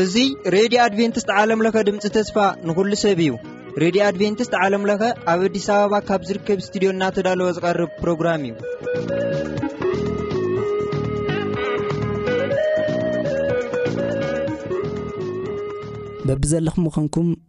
እዙይ ሬድዮ ኣድቨንትስት ዓለምለኸ ድምፂ ተስፋ ንኹሉ ሰብ እዩ ሬድዮ ኣድቨንትስት ዓለምለኸ ኣብ ኣዲስ ኣበባ ካብ ዝርከብ እስትድዮ እናተዳለወ ዝቐርብ ፕሮግራም እዩ በብዘለኹም ምዃንኩም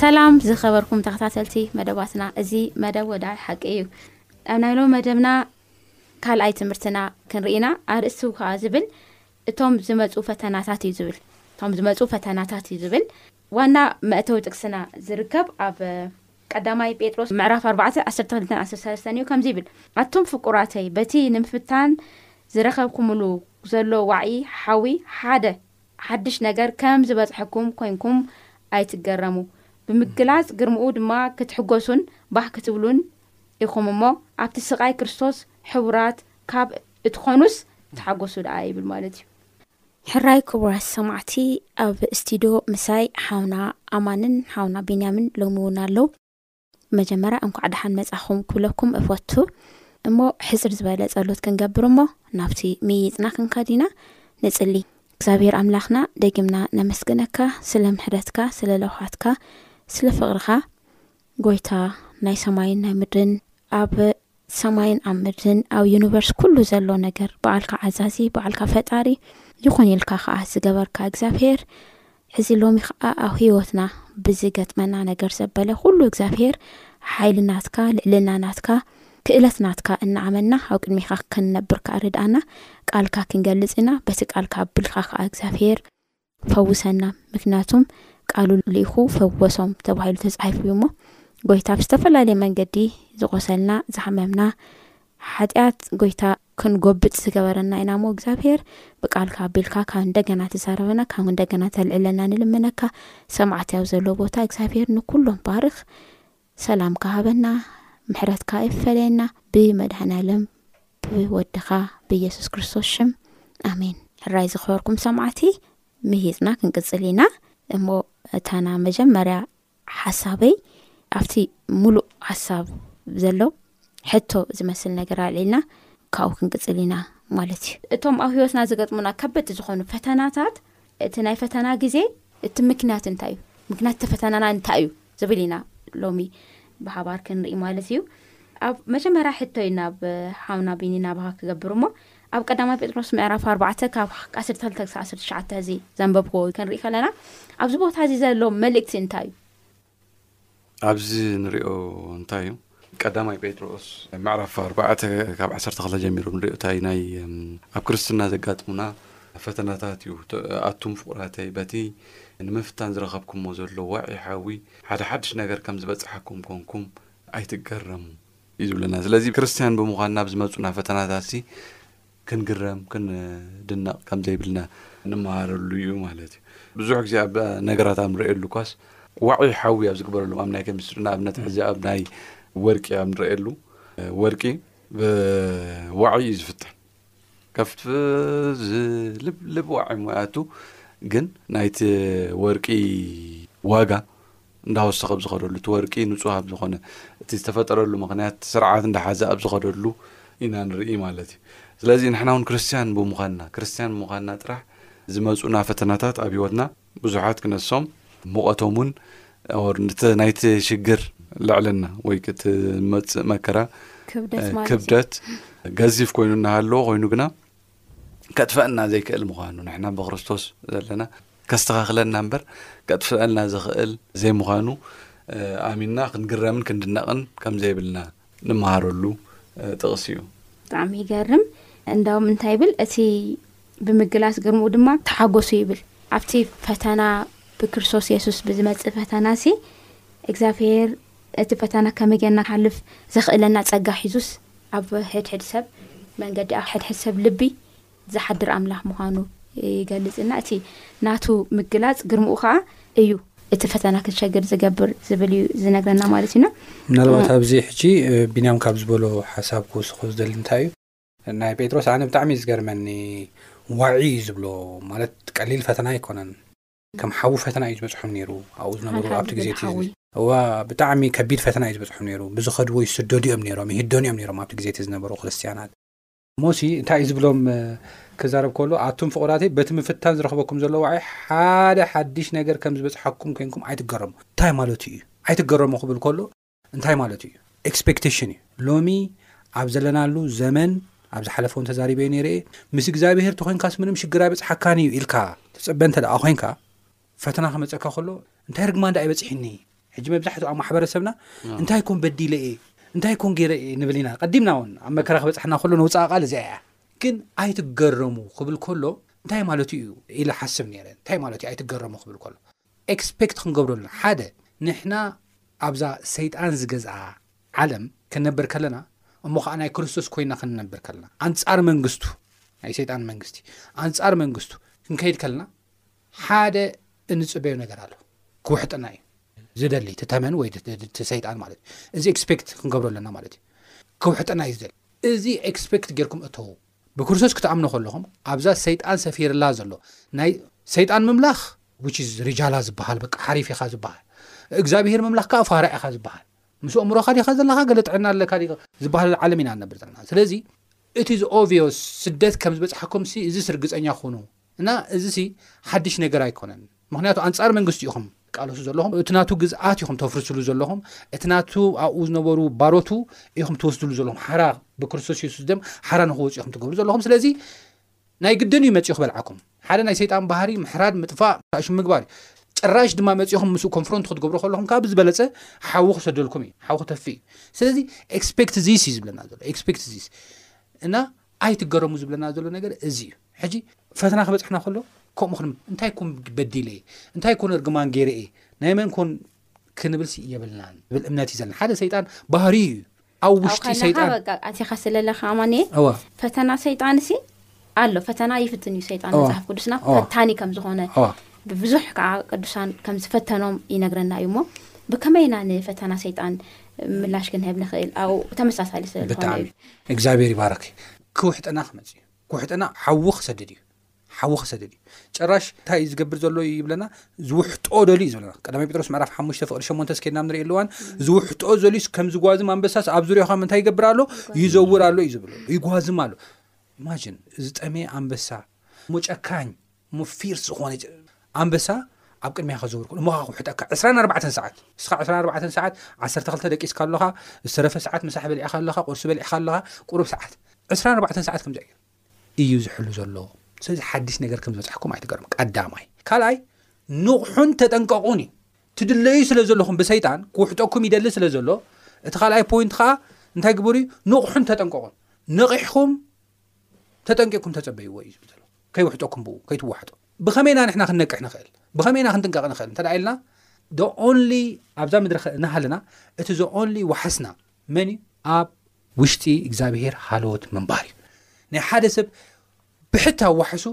ሰላም ዝኸበርኩም ተኸታተልቲ መደባትና እዚ መደብ ወዳይ ሓቂ እዩ ኣብ ናይ ሎም መደብና ካልኣይ ትምህርትና ክንርኢና ኣርእስቲ ውከኣ ዝብል እቶም ዝመፁ ፈተናታት እዩ ዝብል እቶም ዝመፁ ፈተናታት እዩ ዝብል ዋና መእተዊ ጥቅስና ዝርከብ ኣብ ቀዳማይ ጴጥሮስ ምዕራፍ 4 12 13 እዩ ከምዚ ይብል ኣቱም ፍቁራተይ በቲ ንምፍታን ዝረኸብኩምሉ ዘሎ ዋዒ ሓዊ ሓደ ሓድሽ ነገር ከም ዝበጽሐኩም ኮይንኩም ኣይትገረሙ። ብምግላጽ ግርምኡ ድማ ክትሕጎሱን ባህ ክትብሉን ኢኹም እሞ፣ ኣብቲ ስቓይ ክርስቶስ ሕቡራት ካብ እትኾኑስ ተሓጎሱ ደኣ ይብል ማለት እዩ። ሕራይ ክቡራት ሰማዕቲ ኣብ ስቲዶ ምሳይ ሓውና ኣማንን ሓውና ቢንያምን ሎሚ ውን ኣለው። መጀመርያ እንኳዕ ደሓን መጻኹም ክብለኩም እፈቱ እሞ ሕጽር ዝበለ ጸሎት ክንገብር እሞ ናብቲ ምይይጥና ክንከድ ኢና ንጽሊ እግዚኣብሔር ኣምላኽና ደጊምና ነመስግነካ ስለ ምሕረትካ ስለ ለውሃትካ ስለ ፍቕርኻ ጎይታ ናይ ሰማይን ናይ ምድርን ኣብ ሰማይን ኣብ ምድርን ኣብ ዩኒቨርስ ኩሉ ዘሎ ነገር ባኣልካ ዓዛዚ ባኣልካ ፈጣሪ ይኩን ኢልካ ካኣ ዝገበርካ እግዚኣብሄር ሕዚ ሎሚ ካኣ ኣብ ሂወትና ብዝገጥመና ነገር ዘበለ ኩሉ እግዚኣብሄር ሓይሊ ናትካ ልዕልና ናትካ ክእለት ናትካ እናኣመና ኣብ ቅድሚካ ክንነብር ካኣ ርድኣና ቃልካ ክንገልጽ ኢና በቲ ቃልካ ኣብልካ ካኣ እግዚኣብሄር ፈውሰና ምክንያቱም ቃሉ ልኢኹ ፈወሶም ተባሂሉ ተጻሒፉ እዩ እሞ ጎይታ ብ ዝተፈላለየ መንገዲ ዝቆሰልና ዝሓመምና ሓጢኣት ጎይታ ክንጎብጥ ዝገበረና ኢና እሞ እግዚኣብሄር ብቃልካ ኣቢልካ ካብ እንደገና ትዛረበና ካብ እንደገና ተልዕለና ንልምነካ ሰማዕትያው ዘሎ ቦታ እግዚኣብሄር ንኩሎም ባርኽ ሰላምካ ሃበና ምሕረትካ ኣይፈለየና ብ መድሃኒኣለም ብ ወድካ ብ የሱስ ክርስቶስ ሽም ኣሜን። ሕራይ ዝኸበርኩም ሰማዕቲ ምሂርና ክንቅጽል ኢና እሞ እታ ና መጀመርያ ሓሳበይ ኣብቲ ሙሉእ ሓሳብ ዘሎ ሕቶ ዝመስል ነገር ኣልዒልና ካብኡ ክንቅፅል ኢና ማለት እዩ። እቶም ኣብ ህይወትና ዝገጥሙና ከበድቲ ዝኾኑ ፈተናታት እቲ ናይ ፈተና ግዜ እቲ ምክንያት እንታይ እዩ ምክንያት እቲ ፈተናና እንታይ እዩ ዝብል ኢና ሎሚ ብሓባር ክንርኢ ማለት እዩ። ኣብ መጀመርያ ሕቶ እዩ ናብ ሓውና ቢኒ ናባኻ ክገብር እሞ ኣብ ቀዳማይ ጴጥሮስ ምዕራፍ ኣርባዕተ ካብ ዓሰርተ ክልተ ክሳብ ዓሰርተ ትሽዓተ እዚ ዘንበብክዎ ክንርኢ ከለና ኣብዚ ቦታ እዚ ዘሎ መልእክቲ እንታይ እዩ? ኣብዚ ንሪኦ እንታይ እዩ ቀዳማይ ጴጥሮስ ምዕራፍ ኣርባዕተ ካብ ዓሰርተ ክልተ ጀሚሩ ንሪኦ እንታይ ናይ ኣብ ክርስትና ዘጋጥሙና ፈተናታት እዩ ኣቱም ፍቁራተይ በቲ ንምፍታን ዝረኸብኩሞ ዘሎ ዋዒ ሓዊ ሓደ ሓድሽ ነገር ከም ዝበፅሓኩም ኮንኩም ኣይትገረሙ እዩ ዝብለና ስለዚ ክርስትያን ብምዃን ናብ ዝመፁና ፈተናታት ሲ ክንግረም ክንድነቕ ከም ዘይብልና እንመሃረሉ እዩ ማለት እዩ። ብዙሕ ግዜ ኣብ ነገራት ኣብ ንርእየሉ እኳስ ዋዒ ሓዊ ኣብ ዝግበረሎም ኣብ ናይ ኬሚስትሪ ንኣብነት ሕዚ ኣብ ናይ ወርቂ ኣብ ንርእየሉ ወርቂ ብዋዒ እዩ ዝፍተን ከፍት ዝልብልብ ዋዒ ሞያቱ ግን ናይቲ ወርቂ ዋጋ እንዳወሰኸ ኣብ ዝኸደሉ እቲ ወርቂ ንጹህ ኣብ ዝኾነ እቲ ዝተፈጠረሉ ምኽንያት ስርዓት እንዳሓዘ ኣብ ዝኸደሉ ኢና ንርኢ ማለት እዩ። ስለዚ ንሕና እውን ክርስትያን ብምዃንና ክርስትያን ብምዃንና ጥራሕ ዝመጹና ፈተናታት ኣብ ህይወትና ብዙሓት ክነሶም ሙቐቶም እውን ኦር እቲ ናይቲ ሽግር ልዕልና ወይ እቲ ዝመጽእ መከራ ክብደት ማለት እዩ። ክብደት ገዚፍ ኮይኑ እናሃለዎ ኮይኑ ግና ከጥፈእና ዘይክእል ምዃኑ ንሕና ብክርስቶስ ዘለና ከስተኻኽለና እምበር ከጥፍእልና ዝኽእል ዘይምዃኑ ኣሚንና ክንግረምን ክንድነቕን ከም ዘይብልና ንመሃረሉ ጥቕሲ እዩ። ብጣዕሚ ይገርም እንዳውም እንታይ ይብል እቲ ብምግላስ ግርምኡ ድማ ተሓጎሱ ይብል ኣብቲ ፈተና ብክርስቶስ የሱስ ብዝመፅእ ፈተና ሲ እግዚኣብሄር እቲ ፈተና ከመይ ጌርና ሓልፍ ዘኽእለና ፀጋ ሒዙስ ኣብ ሕድሕድ ሰብ መንገዲ ኣብ ሕድሕድ ሰብ ልቢ ዝሓድር ኣምላኽ ምዃኑ ይገልጽ እና እቲ ናቱ ምግላጽ ግርምኡ ከኣ እዩ እቲ ፈተና ክንሸግር ዝገብር ዝብል እዩ ዝነግረና ማለት እዩ እና ምናልባት ኣብዚ ሕጂ ቢንያም ካብ ዝበሎ ሓሳብ ክውስኾ ዝደሊ እንታይ እዩ ናይ ጴጥሮስ ኣነ ብጣዕሚ እዩ ዝገርመኒ ዋዒ እዩ ዝብሎ ማለት ቀሊል ፈተና ኣይኮነን ከም ሓዊ ፈተና እዩ ዝበጽሖም ነይሩ ኣብኡ ዝነበሩ ኣብቲ ግዜ እቲ ህዝቢ እዋ ብጣዕሚ ከቢድ ፈተና እዩ ዝበጽሖም ነይሩ ብዝኸድዎ ይስደዱ እዮም ነይሮም ይህደኑ እዮም ነይሮም ኣብቲ ግዜ እቲ ዝነበሩ ክርስትያናት ሞሲ እንታይ እዩ ዝብሎም ክዛረብ ከሎ ኣቱም ፍቑራተይ በቲ ምፍታን ዝረኽበኩም ዘሎ ዋዒ ሓደ ሓድሽ ነገር ከም ዝበጽሓኩም ኮንኩም ኣይትገረሙ እንታይ ማለቱ እዩ ኣይትገረሙ ክብል ከሎ እንታይ ማለቱ እዩ ኤክስፔክቴሽን እዩ ሎሚ ኣብ ዘለናሉ ዘመን ኣብ ዝሓለፈ እውን ተዛሪበዩ ነይረ እየ ምስ እግዚኣብሄር ተኮይንካስ ምንም ሽግር ኣይበፅሓካን እዩ ኢልካ ትፅበ እንተ ደኣ ኮንካ ፈተና ክመፀካ ከሎ እንታይ ርግማ እንዳ ይበፅሒኒ ሕጂ መብዛሕትኡ ኣብ ማሕበረሰብና እንታይ ኮን በዲለ እየ እንታይ ኮን ገይረ እየ ንብል ኢና ቀዲምና እውን ኣብ መከራ ክበፅሐና ከሎ ነውፃእ ቃል እዚኣ እያ ግን ኣይትገረሙ ክብል ከሎ እንታይ ማለት እዩ ኢለ ሓስብ ነይረ እንታይ ማለት እዩ ኣይትገረሙ ክብል ከሎ ኤክስፔክት ክንገብሩ ኣለና ሓደ ንሕና ኣብዛ ሰይጣን ዝገዝኣ ዓለም ክንነብር ከለና እሞ ከዓ ናይ ክርስቶስ ኮይና ክንነብር ከለና ኣንፃር መንግስቱ ናይ ሰይጣን መንግስቲ ኣንፃር መንግስቱ ክንከይድ ከለና ሓደ እንጽበዮ ነገር ኣሎ ክውሕጠና እዩ ዝደሊ እቲ ተመን ወይ እቲ ሰይጣን ማለት እዩ እዚ ኤክስፔክት ክንገብሮ ኣለና ማለት እዩ ክውሕጠና እዩ ዝደሊ እዚ ኤክስፔክት ጌርኩም እተዉ ብክርስቶስ ክትኣምኑ ከለኹም ኣብዛ ሰይጣን ሰፊርላ ዘሎ ናይ ሰይጣን ምምላኽ ዊች ሪጃላ ዝበሃል በቃ ሓሪፍ ኢኻ ዝበሃል እግዚኣብሄር ምምላኽ ከዓ ፋራ ኢኻ ዝበሃል ምስ ኣእምሮኻ ዲኻ ዘለካ ገለ ጥዕና ኣለካ ዲኻ ዝበሃል ዓለም ኢና ንነብር ዘለና ስለዚ እቲ ዝኦቪዮስ ስደት ከም ዝበፅሓኩም ሲ እዚስ ርግፀኛ ኩኑ እና እዚሲ ሓድሽ ነገር ኣይኮነን ምክንያቱ ኣንጻር መንግስቲ ኢኹም ትቃለሱ ዘለኹም እቲ ናቱ ግዝኣት ኢኹም ተፍርስሉ ዘለኹም እቲ ናቱ ኣብኡ ዝነበሩ ባሮቱ ኢኹም ትወስድሉ ዘለኹም ሓራ ብክርስቶስ የሱስ ደም ሓራ ንክወፅ ኢኹም ትገብሩ ዘለኹም ስለዚ ናይ ግድን እዩ መፂኡ ክበልዓኩም ሓደ ናይ ሰይጣን ባህሪ ምሕራድ ምጥፋእ ታእሽም ምግባር እዩ ጭራሽ ድማ መፂኹም ምስ ኮንፍሮንት ክትገብሩ ከለኹም ካብ ዝበለፀ ሓዊ ክሰደልኩም እዩ ሓዊ ክተፍእ እዩ ስለዚ ኤክስፔክት ዚስ እዩ ዝብለና ዘሎ ኤክስፔክት ዚስ እና ኣይትገረሙ ዝብለና ዘሎ ነገር እዚ እዩ ሕጂ ፈተና ክበፅሕና ከሎ ከምኡ ክን እንታይ ኮን በዲለ እየ እንታይ ኮን እርግማን ገይረ እየ ናይ መን ኮን ክንብልሲ የብልናን ብል እምነት እዩ ዘለና ሓደ ሰይጣን ባህሪ እዩ ኣብ ውሽጢ ሰይጣን ኣቲኻ ስለለካ ኣማኒ ፈተና ሰይጣን ሲ ኣሎ ፈተና ይፍትን እዩ ሰይጣን መፅሓፍ ቅዱስና ፈታኒ ከም ዝኾነ ብብዙሕ ከዓ ቅዱሳን ከም ዝፈተኖም ይነግረና እዩ እሞ ብከመይና ንፈተና ሰይጣን ምላሽ ክንህብ ንኽእል ኣብኡ ተመሳሳሊ ስለዝኾነ እዩ እግዚኣብሔር ይባርኪ ክውሕጠና ክመጽ እዩ ክውሕጠና ሓዊ ክሰድድ እዩ ሓዊ ክሰድድ እዩ ጨራሽ እንታይ እዩ ዝገብር ዘሎ ዩ ይብለና ዝውሕጦ ደልዩ እዩ ዝብለና ቀዳማይ ጴጥሮስ ምዕራፍ ሓሙሽተ ፍቅሪ ሸሞንተ ስኬድና ንሪኢ ኣለዋን ዝውሕጦ ዘልዩ ከም ዝጓዝም ኣንበሳስ ኣብ ዙሪያ ም እንታይ ይገብር ኣሎ ይዘውር ኣሎ እዩ ዝብሎ ይጓዝም ኣሎ ኢማጅን ዝጠመየ ኣንበሳ ሞጨካኝ እሞ ፊርስ ዝኾነ ኣንበሳ ኣብ ቅድሚያ ከዘውር ክእሉ እሞኻ ክውሕጠካ ዕስራን ኣርባዕተን ሰዓት እስኻ ዕስራን ኣርባዕተን ሰዓት ዓሰርተ ክልተ ደቂስካ ኣለኻ ዝተረፈ ሰዓት ምሳሕ በሊዕኻ ኣለኻ ቁርሲ በሊዕኻ ኣለኻ ቁሩብ ሰዓት ዕስራን ኣርባዕተን ሰዓት ከምዚ እዩ እዩ ዝሕሉ ዘሎ ስለዚ ሓድሽ ነገር ከም ዝበፅሐኩም ኣይትገርም ቀዳማይ ካልኣይ ንቑሑን ተጠንቀቑን እዩ ትድለዩ ስለ ዘለኹም ብሰይጣን ክውሕጠኩም ይደሊ ስለ ዘሎ እቲ ካልኣይ ፖይንት ከዓ እንታይ ግበሩ እዩ ንቑሑን ተጠንቀቑን ነቒሕኹም ተጠንቂቕኩም ተጸበይዎ እዩ ዝብል ዘሎ። ከይውሕጠኩም ብኡ ከይትወሓጡ ብኸመይ ኢና ንሕና ክንነቅሕ ንኽእል ብኸመይ ኢና ክንጥንቀቕ ንኽእል እንተ ደኣ ኢልና the only ኣብዛ ምድሪ ከ- እናሃለና እቲ the only ዋሕስና መን እዩ ኣብ ውሽጢ እግዚኣብሄር ሃለዎት ምንባር እዩ ናይ ሓደ ሰብ ብሕታዊ ዋሕሱ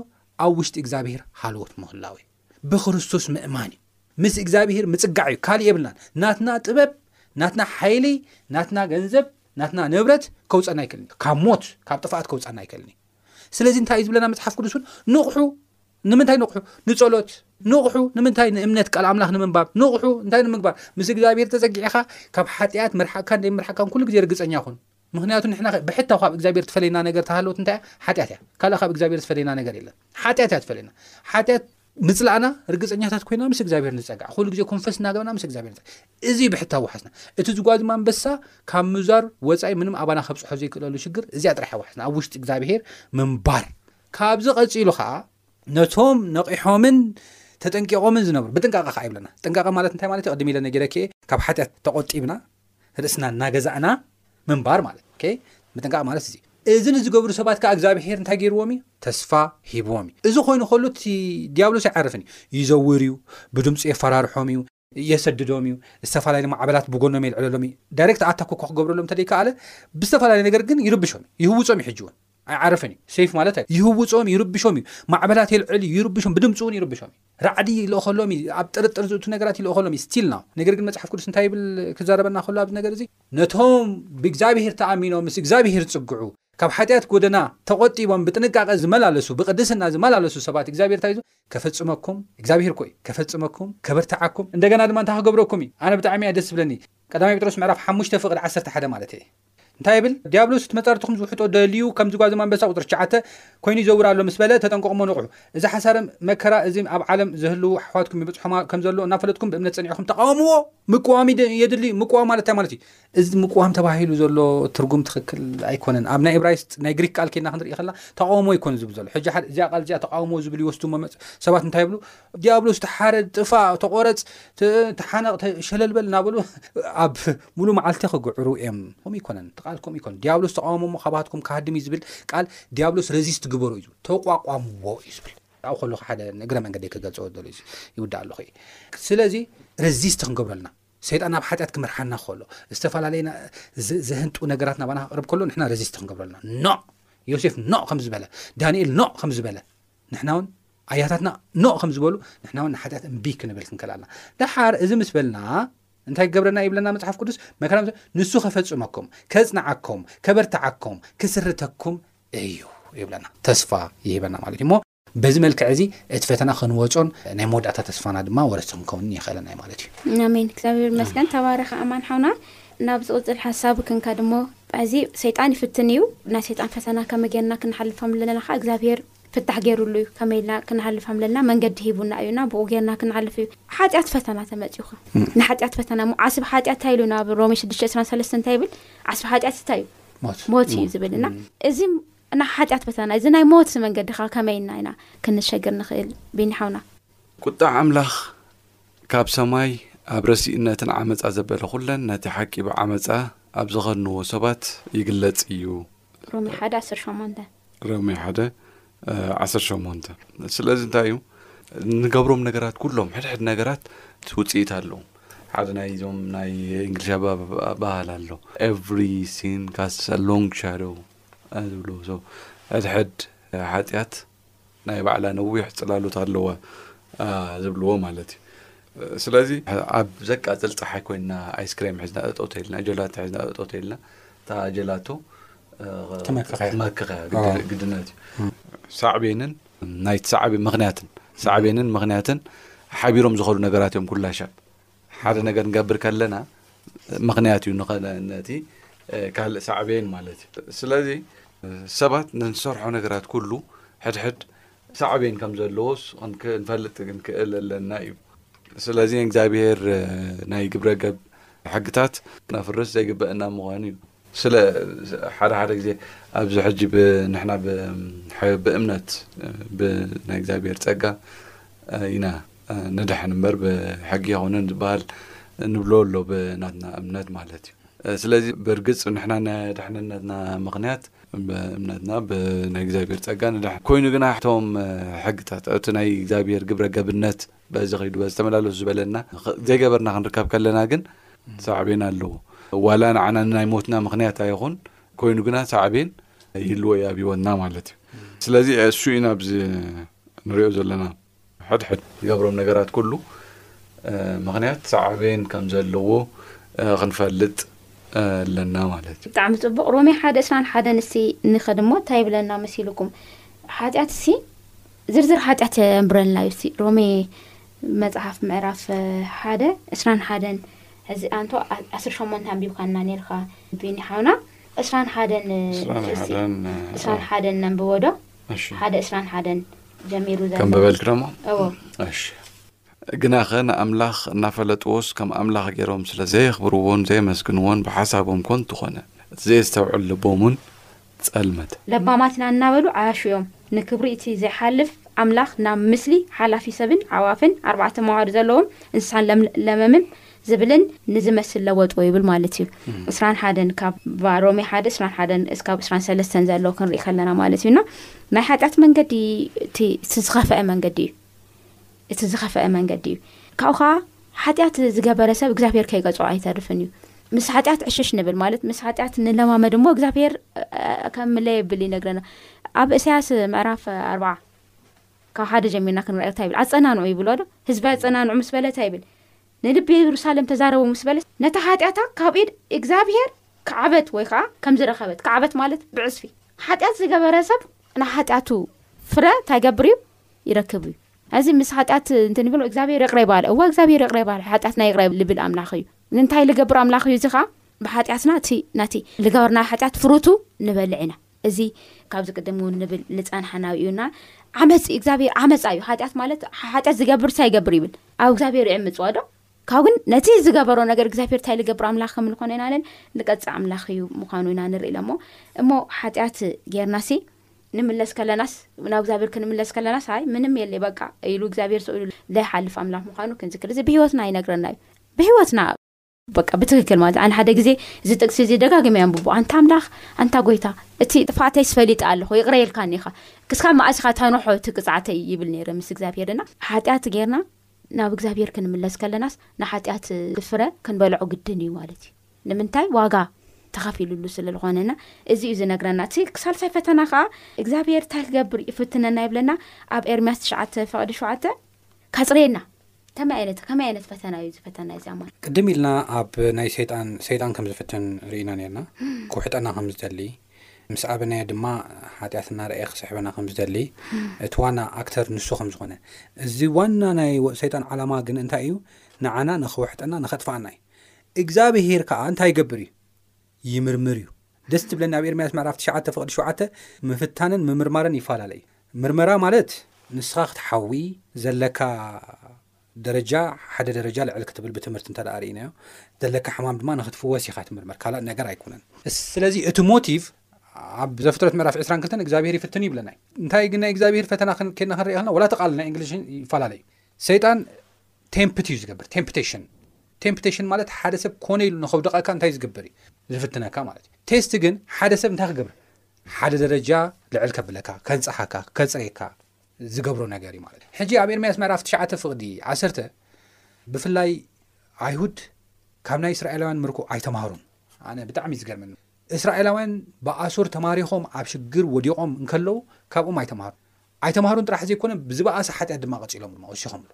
ኣብ ውሽጢ እግዚኣብሄር ሃለዎት ምህላው እዩ ብክርስቶስ ምእማን እዩ ምስ እግዚኣብሄር ምጽጋዕ እዩ ካልእ የብልናን ናትና ጥበብ ናትና ሓይሊ ናትና ገንዘብ ናትና ንብረት ከውፀና ኣይክእልን እዩ ካብ ሞት ካብ ጥፍኣት ከውፀና ኣይክእልን እዩ ስለዚ እንታይ እዩ ዝብለና መፅሓፍ ቅዱስ እውን ንቑሑ ንምንታይ ንቑሑ ንፀሎት ንቑሑ ንምንታይ ንእምነት ቃል ኣምላኽ ንምንባብ ንቑሑ እንታይ ንምግባር ምስ እግዚኣብሄር ተፀጊዕኻ ካብ ሓጢኣት ምርሓቅካን ዘይምርሓቅካን ኩሉ ግዜ ርግፀኛ ኹን ምክንያቱ ንሕና ብሕታው ካብ እግዚኣብሔር ትፈለየና ነገር ተሃለወት እንታይ እያ ሓጢኣት እያ ካልእ ካብ እግዚኣብሔር ዝፈለየና ነገር የለን ሓጢኣት እያ ትፈለየና ሓጢኣት ምፅላእና ርግፀኛታት ኮይና ምስ እግዚኣብሔር ንፀጋዕ ኩሉ ግዜ ኮንፈስ እናገበና ምስ እግዚኣብሔር ንፀጋዕ እዚ ብሕታ ውሓስና እቲ ዝጓዝማ ኣንበሳ ካብ ምዛር ወፃኢ ምንም ኣባና ከብፅሖ ዘይክእለሉ ሽግር እዚኣ ጥራሕ ውሓስና ኣብ ውሽጢ እግዚኣብሔር ምንባር ካብዚ ቀፂሉ ከዓ ነቶም ነቂሖምን ተጠንቂቆምን ዝነብሩ ብጥንቃቐ ከዓ ይብለና ጥንቃቐ ማለት እንታይ ማለት እዩ ቅድም ኢለ ነጊረኪ ካብ ሓጢኣት ተቆጢብና ርእስና እናገዛእና ምንባር ማለት ኦኬ ምጥንቃቕ ማለት እዚ እዚ ንዝገብሩ ሰባት ከዓ እግዚኣብሄር እንታይ ገይርዎም እዩ ተስፋ ሂብዎም እዩ እዚ ኮይኑ ከሉ እቲ ዲያብሎስ ኣይዓርፍን እዩ ይዘውር እዩ ብድምፂ የፈራርሖም እዩ የሰድዶም እዩ ዝተፈላለዩ ማዕበላት ብጎኖም የልዕለሎም እዩ ዳይሬክት ኣታኮ ክገብረሎም እንተደይከኣለ ብዝተፈላለየ ነገር ግን ይርብሾም ይህውፆም እዩ ሕጂ እውን ኣይዓረፈን እዩ ሰይፍ ማለት ኣዩ ይህውጾም እዩ ይርብሾም እዩ ማዕበላት የልዕል እዩ ይርብሾም ብድምጹ እውን ይርብሾም እዩ ራዕዲ ይልእኸሎም እዩ ኣብ ጥርጥር ዝእቱ ነገራት ይልእኸሎም እዩ ስቲል ናው ነገር ግን መጽሓፍ ቅዱስ እንታይ ይብል ክዛረበና ከሎ ኣብዚ ነገር እዚ ነቶም ብእግዚኣብሄር ተኣሚኖም ምስ እግዚኣብሄር ዝጽግዑ ካብ ሓጢኣት ጎደና ተቖጢቦም ብጥንቃቐ ዝመላለሱ ብቅድስና ዝመላለሱ ሰባት እግዚኣብሄር እንታይ እዩ ከፈጽመኩም እግዚኣብሄር ኮ እዩ ከፈጽመኩም ከበርትዓኩም እንደገና ድማ እንታይ ክገብረኩም እዩ ኣነ ብጣዕሚ እያ ደስ ዝብለኒ ቀዳማይ ጴጥሮስ ምዕራፍ ሓሙሽተ ፍቕዲ ዓሰርተ ሓደ ማለት እየ እንታይ ይብል? ዲያብሎስ እቲ መጻርትኹም ዝውሕጦ ደልዩ ከም ዝጓዘም ኣንበሳ፣ ቁጽሪ ትሽዓተ፣ ኮይኑ ይዘውር ኣሎ ምስ በለ ተጠንቀቑ እሞ ንቕሑ። እዚ ሓሳረ መከራ እዚ ኣብ ዓለም ዝህልዉ ኣሕዋትኩም ይበጽሖም ከም ዘሎ እናፈለጥኩም ብእምነት ጸኒዕኩም ተቓወምዎ። ምቅዋም የድሊ። ምቅዋም ማለት እንታይ ማለት እዩ? እዚ ምቅዋም ተባሂሉ ዘሎ ትርጉም ትኽክል ኣይኮነን። ኣብ ናይ እብራይስጥ ናይ ግሪክ ቃል ኬድና ክንርኢ ከላ ተቓውሞ ኣይኮነን ዝብል ዘሎ። ሕጂ እዚኣ ቃል እዚኣ ተቓውሞ ዝብል ይወስዱ እሞ ሰባት እንታይ ይብሉ? ድያብሎስ ተሓረድ ጥፋእ ተቆረፅ ተሓነቕ ሸለል በል እናበሉ ኣብ ሙሉ መዓልቲ ክግዕሩ እዮም ከምኡ ይኮነን እቲ ቃል ከምኡ ይኮነን ድያብሎስ ተቃወሞ ሞ ካባትኩም ክሃድም እዩ ዝብል ቃል ድያብሎስ ረዚስት ግበሩ እዩ ተቋቋምዎ እዩ ዝብል ኣብኡ ከለኩ ሓደ እግረ መንገዲ ክገልፀዎ ደሉ እዩ ይውዳእ ኣለኹ እዩ ስለዚ ረዚስት ክንገብሩ ኣለና ሰይጣን ናብ ሓጢኣት ክመርሓና ከሎ ዝተፈላለየ ዘህንጡ ነገራት ናባና ክቅርብ ከሎ ንሕና ረዚስት ክንገብሩ ኣለና ኖ ዮሴፍ ኖ ከም ዝበለ ዳንኤል ኖ ከም ዝበለ ንሕና ውን ኣያታትና ኖእ ከም ዝበሉ ንሕና ውን ንሓጢኣት እምቢ ክንብል ክንከል ኣና ደሓር እዚ ምስ በልና እንታይ ገብረና ይብለና መጽሓፍ ቅዱስ መከራ ንሱ ከፈጽመኩም ከጽንዓኩም ከበርትዓኩም ክስርተኩም እዩ ይብለና ተስፋ ይህበና ማለት እዩ እሞ በዚ መልክዕ እዚ እቲ ፈተና ክንወፆን ናይ መወዳእታ ተስፋና ድማ ወረስቲ ክንከውን ይኽእለና ማለት እዩ ኣሜን እግዚኣብሔር መስገን ተባረኸ ኣማን ሓውና ናብ ዝቕጽል ሓሳብ ክንከድ እሞ እዚ ሰይጣን ይፍትን እዩ ናይ ሰይጣን ፈተና ከመይ ጌርና ክንሓልፍ ከም ለለና ከኣ እግዚኣብሄር ፍታሕ ጌሩሉ እዩ ከመይ ኢልና ክንሓልፍ ከም ለለና መንገዲ ሂቡና እዩ እና ብኡ ጌርና ክንሓልፍ እዩ ሓጢኣት ፈተና ተመጺኹ ንሓጢኣት ፈተና እሞ ዓስቢ ሓጢኣት እንታይ ኢሉ ናብ ሮሜ ሽዱሽተ ዕስራን ሰለስተን እንታይ ይብል ዓስቢ ሓጢኣት እንታይ እዩ ሞት እዩ ዝብል እና እዚ ናይ ሓጢኣት ፈተና እዚ ናይ ሞት መንገዲ ከ ከመይ ኢልና ኢና ክንሸግር ንኽእል ቢኒ ሓውና ቁጥዓ ኣምላኽ ካብ ሰማይ ኣብ ረሲእነትን ዓመጻ ዘበለ ኩለን ነቲ ሓቂ ብዓመጻ ኣብ ዝኸድንዎ ሰባት ይግለጽ እዩ። ሮሜ ሓደ ዓሰርተ ሸሞንተ። ሮሜ ሓደ ዓሰርተ ሸሞንተ። ስለዚ እንታይ እዩ ንገብሮም ነገራት ኩሎም ሕድሕድ ነገራት ውፅኢት ኣለዎም። ሓደ ናይ እዞም ናይ እንግሊሽ ኣባሃል ኣሎ ኤቭሪ ሲን ካስት ሎንግ ሻዶ ዝብሉ ሕድሕድ ሓጢኣት ናይ ባዕላ ነዊሕ ጽላሎት ኣለዋ ዝብልዎ ማለት እዩ ስለዚ ኣብ ዘቃፅል ፀሓይ ኮይና ኣይስክሬም ሕዝና እጠው ተይልና ጀላቶ ሕዝና እጠው ተይልና እታ ጀላቶ ትመክኸያ ግድነት እዩ ሳዕቤንን ናይ ሳዕቤ ምክንያትን ሳዕቤንን ምክንያትን ሓቢሮም ዝኸዱ ነገራት እዮም ኩላሻብ ሓደ ነገር ንገብር ከለና ምክንያት እዩ ነቲ ካልእ ሳዕቤን ማለት እዩ ስለዚ ሰባት ንንሰርሖ ነገራት ኩሉ ሕድሕድ ሳዕቤን ከም ዘለዎስ ንፈልጥ ክንክእል ኣለና እዩ ስለዚ እግዚኣብሄር ናይ ግብረገብ ሕግታት ነፍርስ ዘይግበአና ምዃኑ እዩ ስለ ሓደ ሓደ ግዜ ኣብዚ ሕጂ ንሕና ብእምነት ብናይ እግዚኣብሔር ጸጋ ኢና ንድሕን እምበር ብሕጊ የኮነን ዝበሃል ንብሎ ኣሎ ብናትና እምነት ማለት እዩ ስለዚ ብርግጽ ንሕና ናይ ድሕንነትና ምክንያት ብእምነትና ብናይ እግዚኣብሔር ጸጋ ንድሕን ኮይኑ ግና ሕቶም ሕግታት እቲ ናይ እግዚኣብሔር ግብረ ገብነት በዚ ኺዱ በዚ ተመላለሱ ዝበለና ዘይገበርና ክንርከብ ከለና ግን ሳዕቤን ኣለዎ ዋላ ንዓና ንናይ ሞትና ምክንያት ኣይኹን ኮይኑ ግና ሳዕቤን ይህልዎ እዩ ኣብ ሂወትና ማለት እዩ ስለዚ እሱ ኢና ኣብዚ ንሪኦ ዘለና ሕድሕድ ዝገብሮም ነገራት ኩሉ ምክንያት ሳዕቤን ከም ዘለዎ ክንፈልጥ ኣለና ማለት እዩ ብጣዕሚ ፅቡቅ ሮሜ ሓደ እስራን ሓደ ንሲ ንኸድ እሞ እንታይ ይብለና መሲልኩም ሓጢኣት እሲ ዝርዝር ሓጢኣት የንብረልና እዩ ሲ ሮሜ መጽሓፍ ምዕራፍ ሓደ ዕስራን ሓደን እዚ ኣንቶ ዓስር ሸሞንተ ኣንቢብካና ነርካ ቢኒ ሓውና ዕስራን ሓደን ዕስራን ሓደን ነንብቦ ዶ ሓደ ዕስራን ሓደን ጀሚሩ ዘ ከንበበልክ ደሞ እዎ ግናኸ ንኣምላኽ እናፈለጥዎስ ከም ኣምላኽ ገይሮም ስለ ዘየኽብርዎን ዘየመስግንዎን ብሓሳቦም ኮንቱ ኾነ እቲ ዘየስተውዕል ልቦም እውን ጸልመት። ለባማትና እናበሉ ዓያሹ እዮም። ንክብሪ እቲ ዘይሓልፍ ኣምላኽ ናብ ምስሊ ሓላፊ ሰብን ኣዕዋፍን ኣርባዕተ መዋእል ዘለዎም እንስሳን ለምለመምን ዝብልን ንዝመስል ለወጥዎ ይብል ማለት እዩ። ዕስራን ሓደን ካብ ሮሜ ሓደ ዕስራን ሓደን እስካብ ዕስራን ሰለስተን ዘሎ ክንርኢ ከለና ማለት እዩ እና ናይ ሓጢኣት መንገዲ እቲ ዝኸፈአ መንገዲ እዩ። እቲ ዝኸፈአ መንገዲ እዩ ካብኡ ከዓ ሓጢኣት ዝገበረ ሰብ እግዚኣብሄር ከይገፅዖ ኣይተርፍን እዩ ምስ ሓጢኣት ዕሸሽ ንብል ማለት ምስ ሓጢኣት ንለማመድ እሞ እግዚኣብሄር ከም ምለየብል ይነግረና ኣብ እሳያስ ምዕራፍ ኣርዓ ካብ ሓደ ጀሚርና ክንርኣዮ ታይ ይብል ኣፀናንዑ ይብሎ ዶ ህዝቢ ኣፀናንዑ ምስ በለ ታይ ይብል ንልቢ የሩሳሌም ተዛረቡ ምስ በለ ነታ ሓጢኣታ ካብ ኢድ እግዚኣብሄር ካዕበት ወይ ከዓ ከምዝረኸበት ካዕበት ማለት ብዕስፊ ሓጢኣት ዝገበረ ሰብ ንሓጢኣቱ ፍረ እንታይ ገብር እዩ ይረክብ እዩ ሀዚ ምስ ሓጢኣት እንተ ንብል እግዚኣብሔር ይቅረ ይባል እወ እግዚኣብሔር ይቅረ ይባል ሓጢኣትና ይቅረ ልብል ኣምላክ እዩ እንታይ ልገብር ኣምላክ እዩ እዚ ከዓ ብሓጢኣትና እቲ ናቲ ልገበርና ሓጢኣት ፍሩቱ ንበልዕ ኢና እዚ ካብዚ ቅድም እውን ንብል ልፃንሓናዊ እዩና ዓመፅ እግዚኣብሔር ዓመፃ እዩ ሓጢኣት ማለት ሓጢኣት ዝገብር ሳ ይገብር ይብል ኣብ እግዚኣብሔር ይዕምፅዋ ዶ ካብ ግን ነቲ ዝገበሮ ነገር እግዚኣብሔር እንታይ ልገብር ኣምላኽ ከም ንኾነ ኢና ለን ንቀፅዕ ኣምላኽ እዩ ምዃኑ ኢና ንርኢ ኢሎሞ እሞ ሓጢኣት ጌርናሲ ንምለስ ከለናስ ናብ እግዚኣብሔር ክንምለስ ከለናስ ኣይ ምንም የለ በቃ ኢሉ እግዚኣብሔር ሰኢሉ ዘይሓልፍ ኣምላኽ ምዃኑ ክንዝክር እዚ ብሂወትና ይነግረና እዩ ብሂወትና በቃ ብትክክል ማለት ኣነ ሓደ ግዜ እዚ ጥቅሲ እዚ ደጋግመ ኣንብቦ ኣንታ ኣምላኽ ኣንታ ጎይታ እቲ ጥፍኣተይ ስፈሊጠ ኣለኹ ይቕረ ኢልካኒ ኢኻ ክስካብ መኣስ ኢኻ ታንውሖ እቲ ቅፅዓተይ ይብል ነይረ ምስ እግዚኣብሄርና ሓጢኣት ጌርና ናብ እግዚኣብሄር ክንምለስ ከለናስ ንሓጢኣት ፍረ ክንበልዖ ግድን እዩ ማለት እዩ ንምንታይ ዋጋ ተኸፊሉሉ ስለዝኾነና እዚ እዩ ዝነግረና እቲ ክሳልሳይ ፈተና ከዓ እግዚኣብሄር እንታይ ክገብር እዩ ፍትነና ይብለና ኣብ ኤርምያስ ትሽዓተ ፍቕዲ ሸውዓተ ካፅርየና ከመይ ዓይነት ከመይ ዓይነት ፈተና እዩ ዝፈተና እዚ ኣማን ቅድም ኢልና ኣብ ናይ ሰይጣን ሰይጣን ከም ዝፍትን ርኢና ነርና ክውሕጠና ከም ዝደሊ ምስ ኣበነየ ድማ ሓጢኣት እናረኣየ ክስሕበና ከም ዝደሊ እቲ ዋና ኣክተር ንሱ ከም ዝኾነ እዚ ዋና ናይ ሰይጣን ዓላማ ግን እንታይ እዩ ንዓና ንኽውሕጠና ንኸጥፍኣና እዩ እግዚኣብሄር ከዓ እንታይ ይገብር እዩ ይምርምር እዩ ደስ ትብለኒ ኣብ ኤርምያስ ምዕራፍ ትሽዓተ ፍቕዲ ሸውዓተ ምፍታንን ምምርማርን ይፈላለ እዩ ምርመራ ማለት ንስኻ ክትሓዊ ዘለካ ደረጃ ሓደ ደረጃ ልዕል ክትብል ብትምህርቲ እንተ ርእናዮ ዘለካ ሕማም ድማ ንክትፍወስ ኢካ ትምርመር ካልእ ነገር ኣይኮነን ስለዚ እቲ ሞቲቭ ኣብ ዘፍጥረት ምዕራፍ 22 እግዚኣብሄር ይፍትን ይብለና እንታይ ግን ናይ እግዚኣብሄር ፈተና ከድና ክንሪኢ ከለና ወላ ተቃል ናይ እንግሊሽ ይፈላለ እዩ ሰይጣን ቴምፕት እዩ ዝገብር ቴምፕቴሽን ቴምፕቴሽን ማለት ሓደ ሰብ ኮነ ኢሉ ንከውደቀካ እንታይ ዝገብር እዩ ዝፍትነካ ማለት እዩ ቴስት ግን ሓደ ሰብ እንታይ ክገብር ሓደ ደረጃ ልዕል ከብለካ ከንፀሓካ ከፅሬካ ዝገብሮ ነገር እዩ ማለት ሕጂ ኣብ ኤርምያስ ምዕራፍ ትሽዓተ ፍቕዲ ዓሰርተ ብፍላይ ኣይሁድ ካብ ናይ እስራኤላውያን ምርኮ ኣይተማሃሩን ኣነ ብጣዕሚ እዩ ዝገርመኒ እስራኤላውያን ብኣሶር ተማሪኾም ኣብ ሽግር ወዲቖም እንከለዉ ካብኦም ኣይተማሃሩ ኣይተማሃሩን ጥራሕ ዘይኮነ ብዝበኣሰ ሓጢኣት ድማ ቀፂሎምሉ መወሲኾምሉ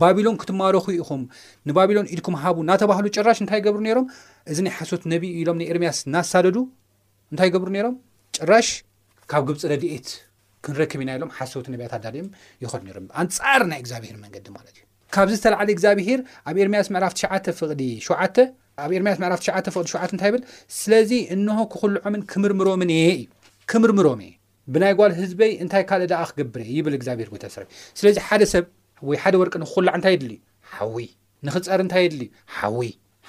ባቢሎን ክትማረኹ ኢኹም ንባቢሎን ኢድኩም ሃቡ እናተባህሉ ጭራሽ እንታይ ይገብሩ ነይሮም እዚ ናይ ሓሶት ነቢ ኢሎም ንኤርምያስ እናሳደዱ እንታይ ይገብሩ ነይሮም ጭራሽ ካብ ግብፂ ረድኤት ክንረክብ ኢና ኢሎም ሓሰውቲ ነቢያት ኣዳልዮም ይኸዱ ነይሮም ብኣንጻር ናይ እግዚኣብሄር መንገዲ ማለት እዩ ካብዚ ዝተላዕለ እግዚኣብሄር ኣብ ኤርምያስ ምዕራፍ ትሽዓተ ፍቕዲ ሸውዓተ ኣብ ኤርምያስ ምዕራፍ ትሽዓተ ፍቕዲ ሸውዓተ እንታይ ይብል ስለዚ እንሆ ክኹልዖምን ክምርምሮምን እየ እዩ ክምርምሮም እየ ብናይ ጓል ህዝበይ እንታይ ካልእ ደኣ ክገብር እየ ይብል እግዚኣብሄር ጎይታ ሰራዊት ስለዚ ሓደ ሰብ ወይ ሓደ ወርቂ ንክኹላዕ እንታይ የድሊ እዩ ሓዊ ንክፀር እንታይ የድሊ እዩ ሓዊ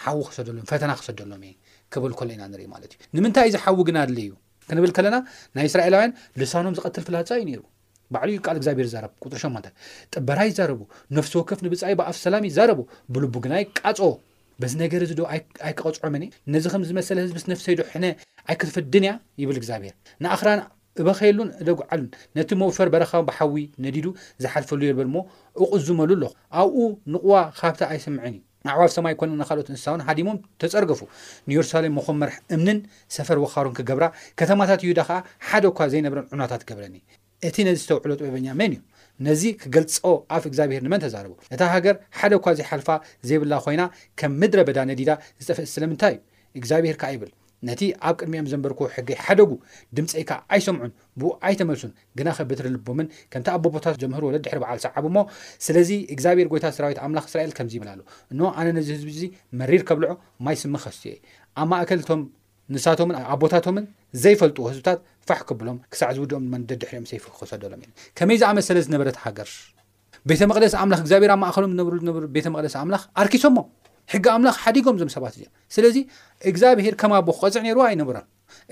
ሓዊ ክሰደሎም ፈተና ክሰደሎም እየ ክብል ከሎ ኢና ንርኢ ማለት እዩ ንምንታይ እዚ ሓዊ ግን ኣድልዩ ክንብል ከለና ናይ እስራኤላውያን ልሳኖም ዝቐትል ፍላጻ እዩ ነይሩ ባዕሉ እዩ ቃል እግዚኣብሔር ይዛረብ ቁፅሪ ሸሞንተ ጥበራ ይዛረቡ ነፍሲ ወከፍ ንብፃይ ብኣፍ ሰላም ይዛረቡ ብልቡ ግና ይቃጾ በዚ ነገር እዚ ዶ ኣይክቐፅዖምን እየ ነዚ ከም ዝመሰለ ህዝብስ ነፍሰይ ዶ ሕነ ኣይክትፍድን እያ ይብል እግዚኣብሔር ንኣኽራን እበኸየሉን እደጉዓሉን ነቲ መውፈር በረኻውን ብሓዊ ነዲዱ ዝሓልፈሉ የልበል እሞ እቑዝመሉ ኣለኹ ኣብኡ ንቕዋ ካብታ ኣይስምዕን እዩ ኣዕዋፍ ሰማይ ኰነ ንኻልኦት እንስሳውን ሃዲሞም ተጸርገፉ። ንየሩሳሌም መዀመር እምንን ሰፈር ወኻሩን ክገብራ፣ ከተማታት ይሁዳ ኸኣ ሓደ እኳ ዘይነብረን ዑናታት ገብረኒ። እቲ ነዚ ዜስተውዕሎ ጥበበኛ መን እዩ? ነዚ ኺገልጾ ኣፍ እግዚኣብሄር ንመን ተዛረቦ? እታ ሃገር ሓደ እኳ ዚሓልፋ ዜብላ ዀይና፣ ከም ምድረ በዳ ነዲዳ ዝጠፍእስ ስለምንታይ እዩ? እግዚኣብሄር ከኣ ይብል፣ ነቲ ኣብ ቅድሚኦም ዘንበርክዎ ሕገይ ሓደጉ፣ ድምጸይ ከኣ ኣይሰምዑን፣ ብእኡ ኣይተመልሱን፣ ግናኸ በትሪ ልቦምን ከምቲ ኣቦቦታት ዘምህርዎ ደድሕሪ በዓል ሰዓቡ እሞ፣ ስለዚ እግዚኣብሄር ጐይታ ሰራዊት ኣምላኽ እስራኤል ከምዚ ይብል ኣሎ፣ እንሆ፣ ኣነ ነዚ ህዝቢ እዚ መሪር ከብልዖ ማይ ስሚ ከስትዮ እየ፣ ኣብ ማእከል እቶም ንሳቶምን ኣቦታቶምን ዘይፈልጥዎ ህዝብታት ፋሕ ከብሎም፣ ክሳዕ ዝውድኦም ድማ ንደድሕሪኦም ሰይፊ ክሰደሎም እየ። ከመይ ዝኣመሰለት ዝነበረት ሃገር! ቤተ መቅደስ ኣምላኽ እግዚኣብሔር ኣብ ማእኸሎም ዝነብርሉ ዝነበሩ ቤተ መቅደስ ኣምላኽ ኣርኪሶሞ ሕጊ ኣምላኽ ሓዲጎም ዞም ሰባት እዚኦም ስለዚ እግዚኣብሄር ከም ኣቦ ክቐፅዕ ነይርዎ ኣይነበሮን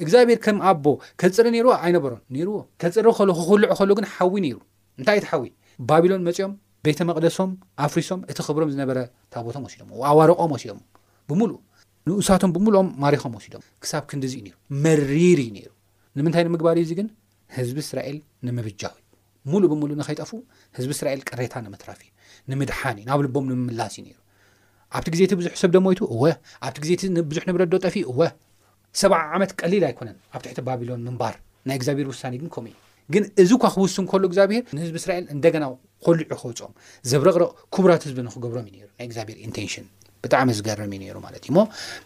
እግዚኣብሄር ከም ኣቦ ከፅሪ ነይርዎ ኣይነበሮን ነይርዎ ከፅሪ ከሎ ክኩልዑ ከሎ ግን ሓዊ ነይሩ እንታይ እቲ ሓዊ ባቢሎን መፂኦም ቤተ መቅደሶም ኣፍሪሶም እቲ ክብሮም ዝነበረ ታቦቶም ወሲዶም ኣዋረቆም ወሲዶም ብምሉእ ንኡሳቶም ብምሉኦም ማሪኾም ወሲዶም ክሳብ ክንዲዚ እዩ ነይሩ መሪር እዩ ነይሩ ንምንታይ ንምግባር እዩ እዚ ግን ህዝቢ እስራኤል ንምብጃው እዩ። ሙሉእ ብሙሉእ ንኸይጠፍኡ ህዝቢ እስራኤል ቅሬታ ንምትራፍ እዩ። ንምድሓን እዩ። ናብ ልቦም ንምምላስ እዩ ነይሩ። ኣብቲ ግዜ እቲ ብዙሕ ሰብ ዶ ሞይቱ? እወ። ኣብቲ ግዜ እቲ ብዙሕ ንብረት ዶ ጠፊኡ? እወ። ሰብዓ ዓመት ቀሊል ኣይኮነን ኣብ ትሕቲ ባቢሎን ምንባር። ናይ እግዚኣብሔር ውሳኔ ግን ከምኡ እዩ። ግን እዚ እኳ ክውስን ከሎ እግዚኣብሔር ንህዝቢ እስራኤል እንደገና ኾሊዑ ከውፅኦም ዘብረቕርቕ ክቡራት ህዝቢ ንክገብሮም እዩ ነይሩ ናይ እግዚኣብሔር ኢንቴንሽን። ብጣዕሚ ዝገርም እዩ ነይሩ ማለት እዩ እሞ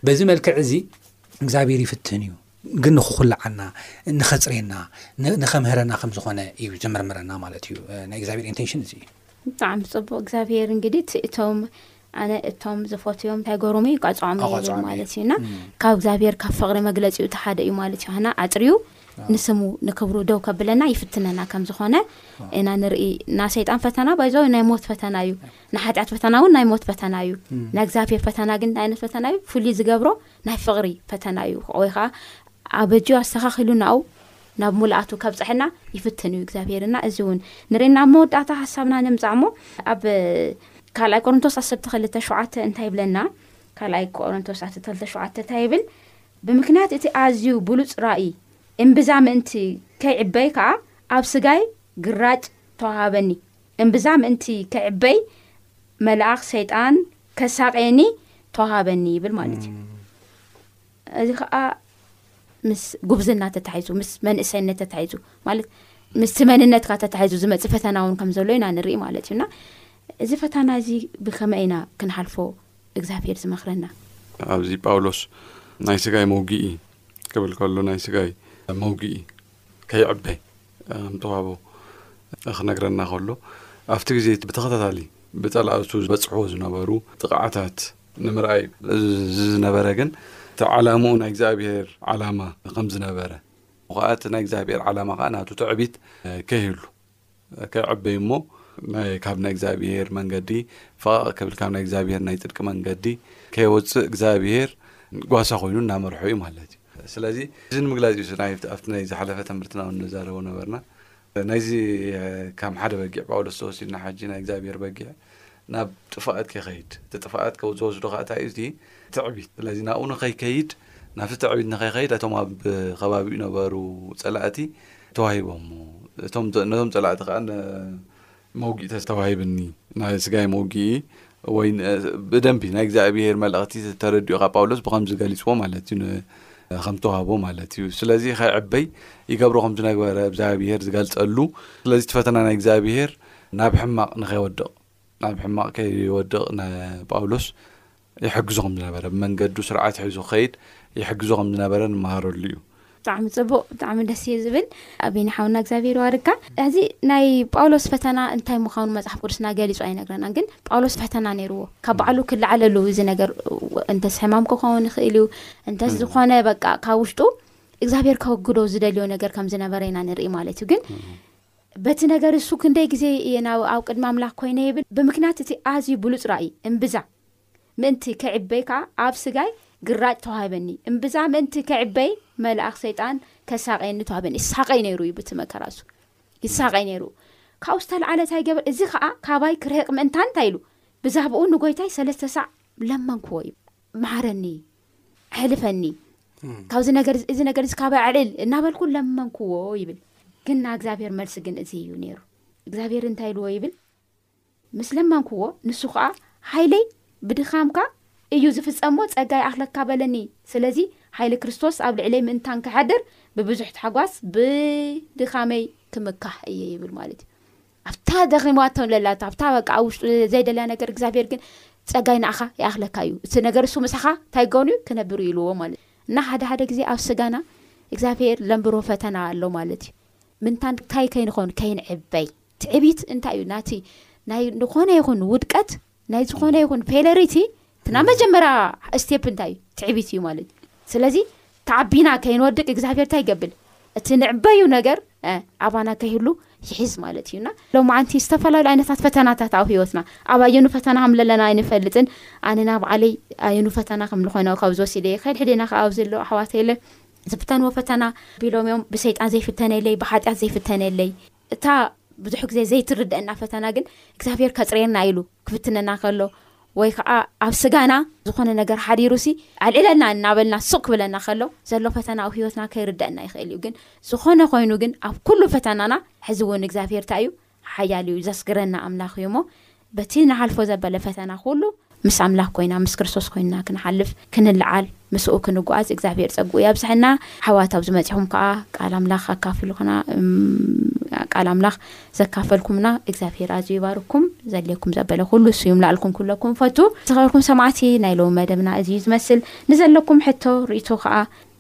በዚ መልክዕ እዚ እግዚኣብሔር ይፍትን እዩ። ግን ንክኹልዓና ንኸጽርየና ንኸምህረና ከም ዝኾነ እዩ ዝምርምረና ማለት እዩ ናይ እግዚኣብሔር ኢንቴንሽን እዚ እዩ ብጣዕሚ ጽቡቅ እግዚኣብሔር እንግዲህ እቲ እቶም ኣነ እቶም ዝፈትዮም እንታይ ገሮም እዩ ቀፅዖም እዩ ኣቋፅዖም እዩ። ማለት እዩና ካብ እግዚኣብሔር ካብ ፍቅሪ መግለፂኡ እቲ ሓደ እዩ ማለት እዩ ሃና ኣጥርዩ ንስሙ ንክብሩ ደው ከብለና ይፍትነና ከም ዝኾነ ኢና ንርኢ ናይ ሰይጣን ፈተና ባይዞ ናይ ሞት ፈተና እዩ ንሓጢኣት ፈተና እውን ናይ ሞት ፈተና እዩ ናይ እግዚኣብሔር ፈተና ግን እንታይ ዓይነት ፈተና እዩ ፍሉይ ዝገብሮ ናይ ፍቕሪ ፈተና እዩ ወይ ኸዓ ኣበጁ ኣስተኻኺሉ ናኡ ናብ ሙሉኣቱ ከብፀሐና ይፍትን እዩ እግዚኣብሄር እና እዚ እውን ንርኢ ናብ መወዳእታ ሓሳብና ንምፃእ እሞ ኣብ ካልኣይ ቆሮንቶስ ኣሰብቲ ክልተ ሸውዓተ እንታይ ይብለና ካልኣይ ቆሮንቶስ ኣሰብቲ ክልተ ሸውዓተ እንታይ ይብል ብምክንያት እቲ ኣዝዩ ብሉፅ ራኢ እምብዛ ምእንቲ ከይዕበይ ከዓ ኣብ ስጋይ ግራጭ ተዋሃበኒ እምብዛ ምእንቲ ከይዕበይ መላኣኽ ሰይጣን ከሳቀየኒ ተዋሃበኒ ይብል ማለት እዩ እዚ ከዓ ምስ ጉብዝና ተታሒዙ ምስ መንእሰይነት ተታሒዙ ማለት ምስቲ መንነትካ ተታሒዙ ዝመፅ ፈተና እውን ከም ዘሎ ኢና ንርኢ ማለት እዩና እዚ ፈተና እዚ ብከመይ ኢና ክንሓልፎ እግዚኣብሄር ዝመክረና ኣብዚ ጳውሎስ ናይ ስጋይ መውግኢ ክብል ከሉ ናይ ስጋይ መውግኢ ከይዕበይ ኣንተዋቦ ክነግረና ከሎ ኣብቲ ግዜ እቲ ብተኸታታሊ ብጸላእቱ ዝበጽሕዎ ዝነበሩ ጥቕዓታት ንምርኣይ እዚ ዝነበረ ግን እቲ ዓላምኡ ናይ እግዚኣብሔር ዓላማ ከም ዝነበረ ከኣ እቲ ናይ እግዚኣብሔር ዓላማ ከኣ ናቱ ትዕቢት ከይህሉ ከይዕበይ እሞ ካብ ናይ እግዚኣብሄር መንገዲ ፈቓቕ ክብል ካብ ናይ እግዚኣብሄር ናይ ፅድቂ መንገዲ ከይወፅእ እግዚኣብሄር ጓሳ ኮይኑ እናመርሖ እዩ ማለት እዩ ስለዚ እዚ ንምግላጽ እዩ ናይ ኣብቲ ናይ ዝሓለፈ ትምህርትና እውን ንዛረቦ ነበርና ናይዚ ከም ሓደ በጊዕ ጳውሎስ ተወሲድና ሓጂ ናይ እግዚኣብሔር በጊዕ ናብ ጥፋኣት ከይኸይድ እቲ ጥፋኣት ከ ዝወስዶ ከዓ እንታይ እዩ እቲ ትዕቢት ስለዚ ናብኡ ንኸይከይድ ናብቲ ትዕቢት ንኸይኸይድ እቶም ኣብ ከባቢኡ ነበሩ ጸላእቲ ተዋሂቦሞ እቶም ነቶም ጸላእቲ ከዓ መውጊኢ ተስተዋሂብኒ ናይ ስጋይ መውጊኢ ወይ ብደንቢ ናይ እግዚኣብሄር መልእኽቲ ተረዲኡ ካብ ጳውሎስ ብኸምዚ ገሊጽዎ ማለት እዩ ከም ተዋህቦ ማለት እዩ ስለዚ ከይዕበይ ይገብሮ ከም ዝነበረ እግዚኣብሄር ዝገልጸሉ ስለዚ እቲ ፈተና ናይ እግዚኣብሄር ናብ ሕማቕ ንኸይወድቕ ናብ ሕማቕ ከይወድቕ ንጳውሎስ ይሕግዞ ከም ዝነበረ ብመንገዱ ስርዓት ሒዙ ክኸይድ ይሕግዞ ከም ዝነበረ ንመሃረሉ እዩ። ብጣዕሚ ጽቡቅ ብጣዕሚ ደስ እዩ ዝብል ኣቢኒ ሓውና እግዚኣብሔር ይባርካ እዚ ናይ ጳውሎስ ፈተና እንታይ ምዃኑ መጽሓፍ ቅዱስና ገሊጹ ኣይነግረናን ግን ጳውሎስ ፈተና ነይርዎ ካብ ባዕሉ ክለዓለሉ እዚ ነገር እንተስ ሕማም ክኸውን ይኽእል እዩ እንተስ ዝኾነ በቃ ካብ ውሽጡ እግዚኣብሔር ከወግዶ ዝደልዮ ነገር ከም ዝነበረ ኢና ንርኢ ማለት እዩ ግን በቲ ነገር እሱ ክንደይ ግዜ እየ ናብ ኣብ ቅድሚ ኣምላኽ ኰይነ ይብል፣ ብምክንያት እቲ ኣዝዩ ብሉጽ ራእይ፣ እምብዛ ምእንቲ ኺዕበይ ከኣ ኣብ ስጋይ ግራጭ ተዋህበኒ፣ እምብዛ ምእንቲ ኺዕበይ መልኣኽ ሰይጣን ኬሳቕየኒ ተዋህበኒ። ይሳቐይ ነይሩ እዩ ብቲ መከራ እሱ፣ ይሳቐይ ነይሩ። ካብኡ ዝተላዕለ እንታይ ገበረ? እዚ ኸኣ ካባይ ኪርሕቕ ምእንታን እንታይ ኢሉ? ብዛብኡ ንጐይታይ ሰለስተ ሳዕ ለመንክዎ እዩ፣ መሃረኒ፣ ኣሕልፈኒ ካብዚ ነገር እዚ ነገር እዚ ካባይ ኣዕልል እናበልኩ ለመንክዎ ይብል ግን ና እግዚኣብሄር መልሲ ግን እዚ እዩ ነይሩ እግዚኣብሄር እንታይ ኢልዎ ይብል ምስ ለመንክዎ ንሱ ከዓ ሓይለይ ብድኻምካ እዩ ዝፍፀሞ ፀጋ ይኣኽለካ በለኒ ስለዚ ሓይሊ ክርስቶስ ኣብ ልዕለይ ምእንታን ክሓድር ብብዙሕ ታሓጓስ ብድኻመይ ክምካሕ እየ ይብል ማለት እዩ ኣብታ ደኺማቶ ለላታ ኣብታ በቃ ኣብ ውሽጡ ዘይደልያ ነገር እግዚኣብሔር ግን ጸጋይ ንኣኻ ይኣኽለካ እዩ እቲ ነገር እሱ ምሳኻ እንታይ ገኑ እዩ ክነብር እዩ ኢልዎ ማለት እዩ እና ሓደ ሓደ ግዜ ኣብ ስጋና እግዚኣብሔር ለንብሮ ፈተና ኣሎ ማለት እዩ ምንታን ታይ ከይንኾን ከይንዕበይ ትዕቢት እንታይ እዩ ናቲ ናይ ንኾነ ይኹን ውድቀት ናይ ዝኾነ ይኹን ፌለሪቲ እትና መጀመርያ ስቴፕ እንታይ እዩ ትዕቢት እዩ ማለት እዩ ስለዚ ተዓቢና ከይንወድቅ እግዚኣብሄር እንታይ ይገብል እቲ ንዕበዩ ነገር ኣባና ከይህሉ ይሒዝ ማለት እዩና ሎማዓንቲ ዝተፈላለዩ ዓይነታት ፈተናታት ኣብ ሂወትና ኣብ ኣየኑ ፈተና ከም ለለና ኣይንፈልጥን ኣነ ናብ ዓለይ ኣየኑ ፈተና ከም ልኮነ ካብ ዝወሲደ ከድሕደና ከዓ ኣብ ዘሎ ኣሕዋተይለ ዝፍተንዎ ፈተና ቢሎም እዮም ብሰይጣን ዘይፍተነለይ ብሓጢኣት ዘይፍተነለይ እታ ብዙሕ ግዜ ዘይትርደኣና ፈተና ግን እግዚኣብሄር ከጽርየና ኢሉ ክፍትነና ከሎ ወይ ከኣ ኣብ ስጋና ዝኾነ ነገር ሓዲሩሲ ኣልዕለና እናበልና ሱቕ ክብለና ከሎ ዘሎ ፈተና ኣብ ህይወትና ከይርደኣና ይኽእል እዩ ግን ዝኾነ ኮይኑ ግን ኣብ ኩሉ ፈተናና ሕዚ እውን እግዚኣብሄር እንታይ እዩ ሓያል እዩ ዘስግረና ኣምላኽ እዩ እሞ በቲ ንሓልፎ ዘበለ ፈተና ኩሉ ምስ ኣምላክ ኮይና ምስ ክርስቶስ ኮይንና ክንሓልፍ ክንልዓል ምስኡ ክንጉዓዝ እግዚኣብሄር ጸግኡ ያብዝሐና ኣሕዋት ኣብዚ መጺኹም ከኣ ቃል ኣምላኽ ኣካፍሉክና ቃል ኣምላኽ ዘካፈልኩምና እግዚኣብሄር ኣዝዩ ይባርኩም ዘድልየኩም ዘበለ ኩሉ እሱ ይምላኣልኩም ኩለኩም ፈቱ ዝኸበርኩም ሰማዕቲ ናይ ሎሚ መደብና እዚ እዩ ዝመስል ንዘለኩም ሕቶ ርእቶ ከኣ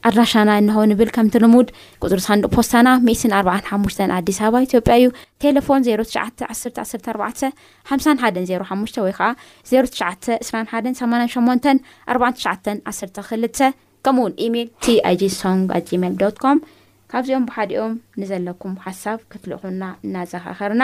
ኣድራሻና እነሆ ንብል ከምቲ ልሙድ ቁፅሪ ሳንዱቅ ፖስታና ሚእትን ኣርባዓን ሓሙሽተን ኣዲስ ኣበባ ኢትዮጵያ እዩ ቴሌፎን ዜሮ ትሽዓተ ዓሰርተ ዓሰርተ ኣርባዕተ ሓምሳን ሓደን ዜሮ ሓሙሽተ ወይ ከዓ ዜሮ ትሽዓተ ዕስራን ሓደን ሰማንያን ሸሞንተን ኣርባዓን ትሽዓተን ዓሰርተ ክልተ ከምኡ እውን ኢሜል ቲኣይጂ ሶንግ ኣት ጂሜል ዶት ኮም ካብዚኦም ብሓዲኦም ንዘለኩም ሓሳብ ክትልእኹና እናዘኻኸርና